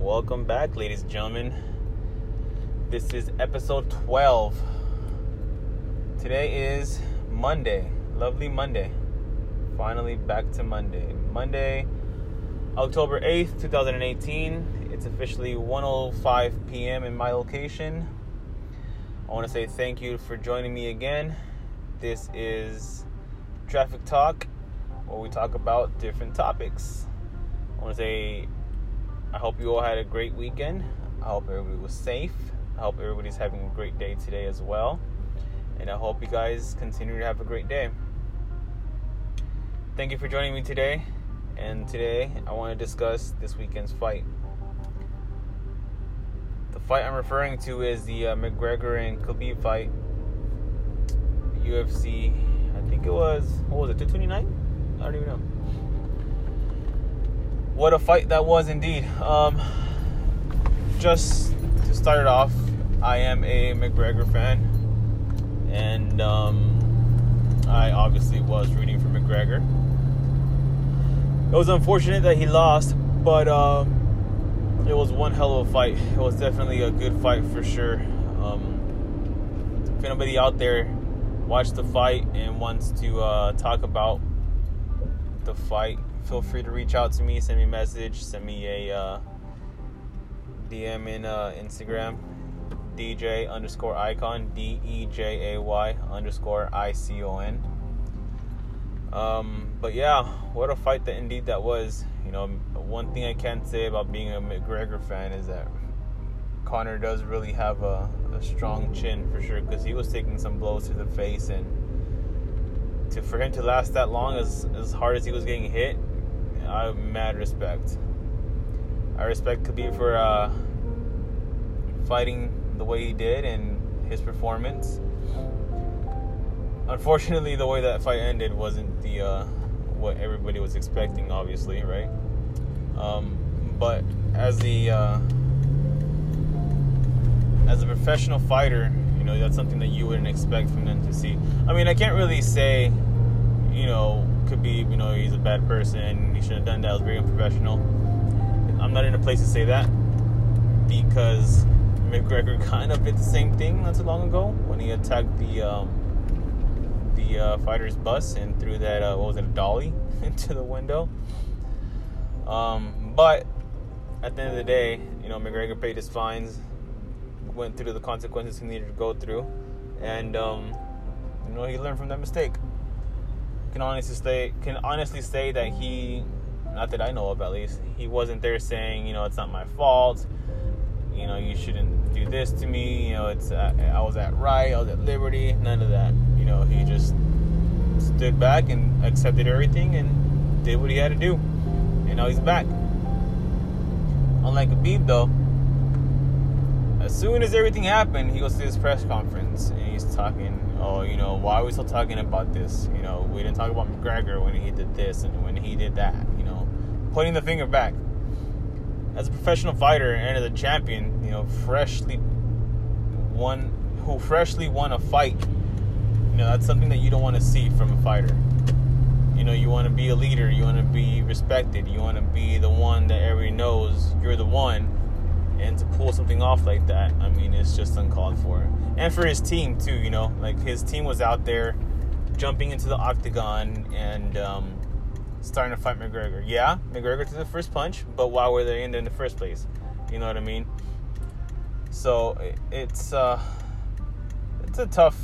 Welcome back, ladies and gentlemen. This is episode 12. Today is Monday. Lovely Monday. Finally back to Monday. Monday, October 8th, 2018. It's officially 1:05 p.m. in my location. I want to say thank you for joining me again. This is Traffic Talk, where we talk about different topics. I want to say I hope you all had a great weekend. I hope everybody was safe. I hope everybody's having a great day today as well. And I hope you guys continue to have a great day. Thank you for joining me today. And today I want to discuss this weekend's fight. The fight I'm referring to is the uh, McGregor and Khabib fight. UFC, I think it was, what was it, 229? I don't even know what a fight that was indeed. Um, just to start it off, I am a McGregor fan, and um, I obviously was rooting for McGregor. It was unfortunate that he lost, but um, it was one hell of a fight. It was definitely a good fight for sure. Um, if anybody out there watched the fight and wants to uh, talk about the fight, feel free to reach out to me, send me a message, send me a uh, DM in uh, Instagram, DJ underscore icon, D E J A Y underscore I C O N. Um, but yeah, what a fight that indeed that was. You know, one thing I can say about being a McGregor fan is that Conor does really have a, a strong chin for sure because he was taking some blows to the face and to for him to last that long as as hard as he was getting hit I mad respect. I respect Khabib for uh, fighting the way he did and his performance. Unfortunately, the way that fight ended wasn't the uh, what everybody was expecting. Obviously, right? Um, but as the uh, as a professional fighter, you know that's something that you wouldn't expect from them to see. I mean, I can't really say, you know, could be, you know, he's a bad person. He shouldn't have done that. It was very unprofessional. I'm not in a place to say that because McGregor kind of did the same thing not too long ago when he attacked the um, the uh, fighter's bus and threw that uh, what was it a dolly into the window. Um, but at the end of the day, you know, McGregor paid his fines, went through the consequences he needed to go through, and um, you know he learned from that mistake can honestly say can honestly say that he not that I know of at least he wasn't there saying you know it's not my fault. You know you shouldn't do this to me. You know it's uh, I was at right I was at liberty none of that. You know he just stood back and accepted everything and did what he had to do. And now he's back. Unlike Khabib though as soon as everything happened he goes to his press conference and he's talking oh, you know, why are we still talking about this? You know, we didn't talk about McGregor when he did this and when he did that, you know, pointing the finger back. As a professional fighter and as a champion, you know, freshly won, who freshly won a fight, you know, that's something that you don't want to see from a fighter. You know, you want to be a leader, you want to be respected, you want to be the one that everybody knows you're the one and to pull something off like that, I mean, it's just uncalled for. And for his team too, you know, like his team was out there jumping into the octagon and um, starting to fight McGregor. Yeah, McGregor took the first punch, but why were they in there in the first place? You know what I mean? So it's uh, it's a tough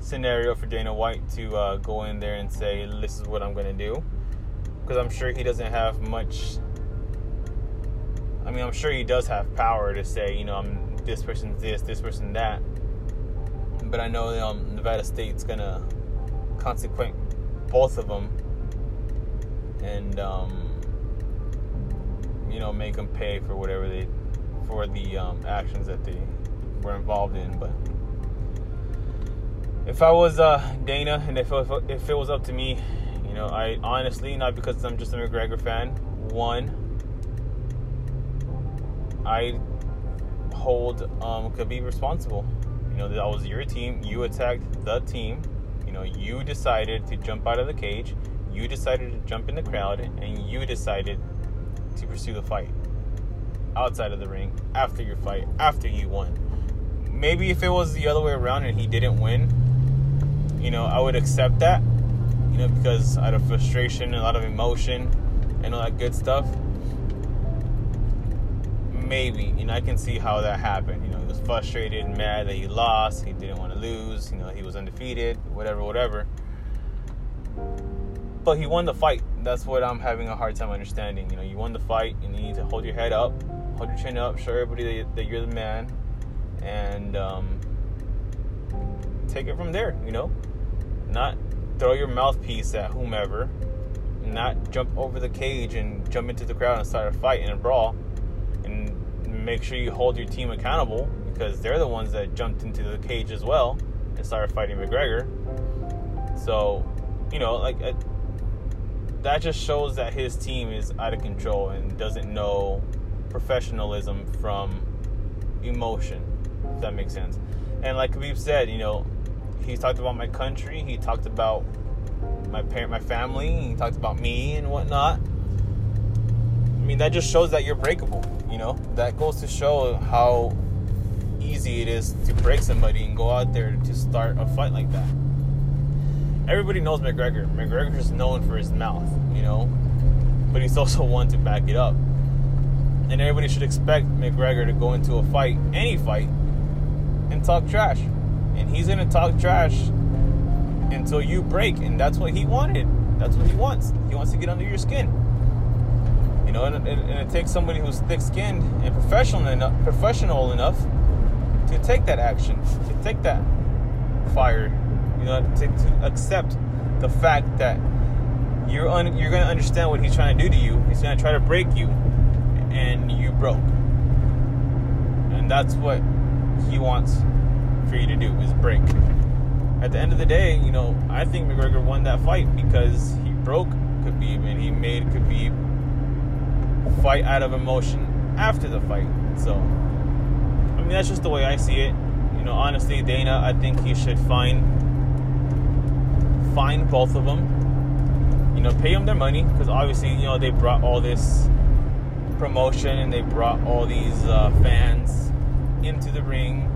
scenario for Dana White to uh, go in there and say, "This is what I'm going to do," because I'm sure he doesn't have much I mean, I'm sure he does have power to say, you know, I'm this person's this, this person that. But I know um, Nevada State's gonna consequent both of them, and um, you know, make them pay for whatever they for the um, actions that they were involved in. But if I was uh, Dana, and if if it was up to me, you know, I honestly, not because I'm just a McGregor fan, one I hold um, could be responsible. You know, that was your team. You attacked the team. You know, you decided to jump out of the cage. You decided to jump in the crowd, and you decided to pursue the fight. outside of the ring after your fight, after you won. Maybe if it was the other way around and he didn't win, you know, I would accept that, you know, because out of frustration, a lot of emotion, and all that good stuff. Maybe, you know, I can see how that happened. You know, he was frustrated, and mad that he lost, he didn't want to lose, you know, he was undefeated, whatever, whatever. But he won the fight. That's what I'm having a hard time understanding. You know, you won the fight, and you need to hold your head up, hold your chin up, show everybody that, that you're the man, and um, take it from there. You know, not throw your mouthpiece at whomever, not jump over the cage and jump into the crowd and start a fight and a brawl, make sure you hold your team accountable because they're the ones that jumped into the cage as well and started fighting McGregor. So, you know, like uh, that just shows that his team is out of control and doesn't know professionalism from emotion. If that makes sense. And like Khabib said, you know, he talked about my country. He talked about my parent, my family. He talked about me and whatnot. I mean, that just shows that you're breakable. You know, that goes to show how easy it is to break somebody and go out there to start a fight like that. Everybody knows McGregor. McGregor is known for his mouth, you know, but he's also one to back it up. And everybody should expect McGregor to go into a fight, any fight, and talk trash. And he's gonna talk trash until you break, and that's what he wanted. That's what he wants. He wants to get under your skin. You know, and, and, and it takes somebody who's thick-skinned and professional enough, professional enough to take that action, to take that fire. You know, to, to accept the fact that you're un, you're gonna understand what he's trying to do to you. He's gonna try to break you, and you broke. And that's what he wants for you to do is break. At the end of the day, you know, I think McGregor won that fight because he broke Khabib and he made Khabib fight out of emotion after the fight. So, I mean, that's just the way I see it. You know, honestly, Dana, I think he should find find both of them. You know, pay them their money because obviously, you know, they brought all this promotion and they brought all these uh, fans into the ring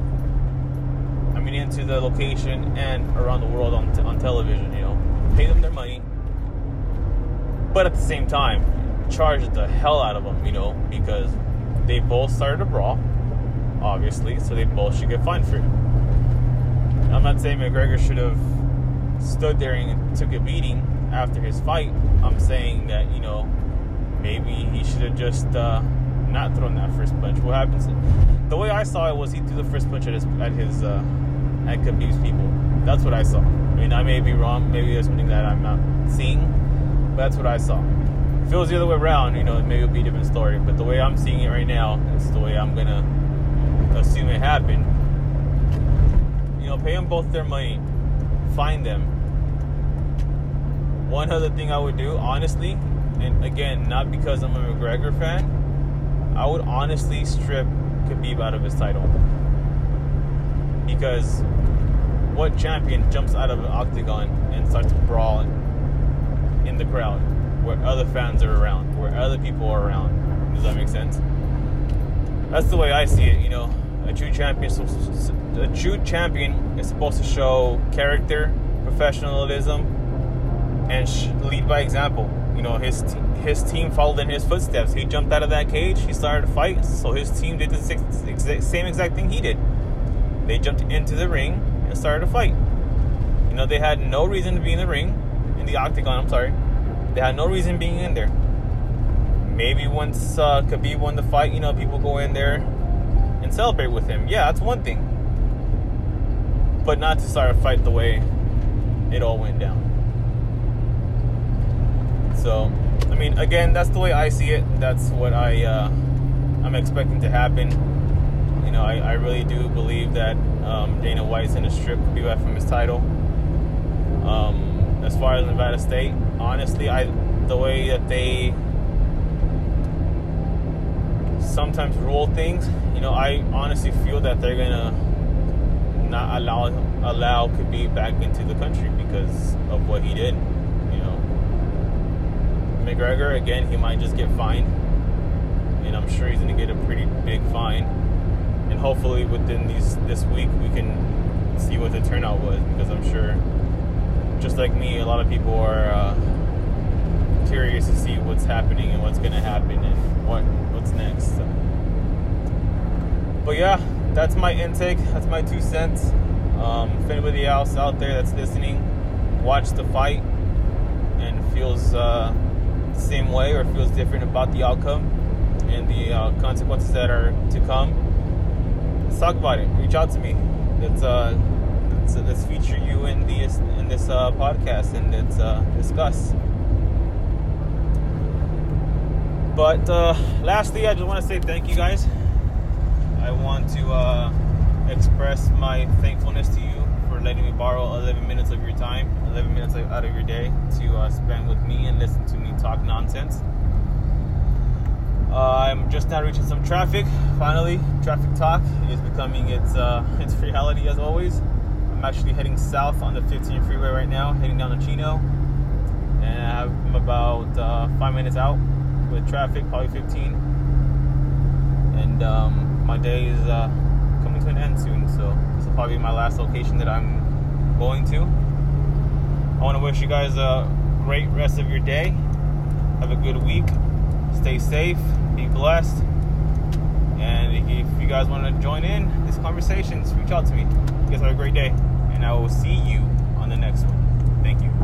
I mean, into the location and around the world on, t- on television, you know. Pay them their money. But at the same time, charge the hell out of them, you know, because they both started a brawl, obviously, so they both should get fined for it. I'm not saying McGregor should have stood there and took a beating after his fight. I'm saying that, you know, maybe he should have just uh, not thrown that first punch. What happens? The way I saw it was he threw the first punch at his at his uh, at Khabib's people. That's what I saw. I mean, I may be wrong. Maybe there's something that I'm not seeing, but that's what I saw. If it was the other way around, you know, maybe it would be a different story. But the way I'm seeing it right now, it's the way I'm gonna assume it happened. You know, pay them both their money, find them. One other thing I would do, honestly, and again, not because I'm a McGregor fan, I would honestly strip Khabib out of his title because what champion jumps out of an octagon and starts brawling in the crowd where other fans are around, where other people are around? Does that make sense? That's the way I see it. You know, a true champion, a true champion is supposed to show character, professionalism, and lead by example. You know, his his team followed in his footsteps. He jumped out of that cage. He started a fight, so his team did the same exact thing he did. They jumped into the ring and started a fight. You know, they had no reason to be in the ring, in the octagon, I'm sorry. They had no reason being in there. Maybe once uh, Khabib won the fight, you know, people go in there and celebrate with him. Yeah, that's one thing. But not to start a fight the way it all went down. So, I mean, again, that's the way I see it. That's what I uh, I'm expecting to happen You know, I, I really do believe that um, Dana White's in the strip Khabib from his title. Um, as far as Nevada State, honestly, I the way that they sometimes rule things, you know, I honestly feel that they're gonna not allow allow Khabib back into the country because of what he did. You know, McGregor again, he might just get fined and I'm sure he's to get a pretty big fine. And hopefully, within these this week, we can see what the turnout was because I'm sure, just like me, a lot of people are uh, curious to see what's happening and what's going to happen and what what's next. So. But yeah, that's my intake. That's my two cents. Um, if anybody else out there that's listening, watch the fight and feels uh, the same way or feels different about the outcome and the uh, consequences that are to come, let's talk about it. Reach out to me. Let's uh, let's, let's feature you in this in this uh, podcast and let's uh, discuss. But uh, lastly, I just want to say thank you guys. I want to uh, express my thankfulness to you for letting me borrow 11 minutes of your time, 11 minutes out of your day to uh, spend with me and listen to me talk nonsense. Uh, I'm just now reaching some traffic. Finally, traffic talk is becoming its uh, its reality as always. I'm actually heading south on the 15 freeway right now, heading down to Chino, and I'm about uh, five minutes out with traffic, probably 15. And um, my day is uh, coming to an end soon, so this will probably be my last location that I'm going to. I want to wish you guys a great rest of your day. Have a good week. Stay safe. Be blessed. And if you guys want to join in these conversations, reach out to me. You guys have a great day and I will see you on the next one. Thank you.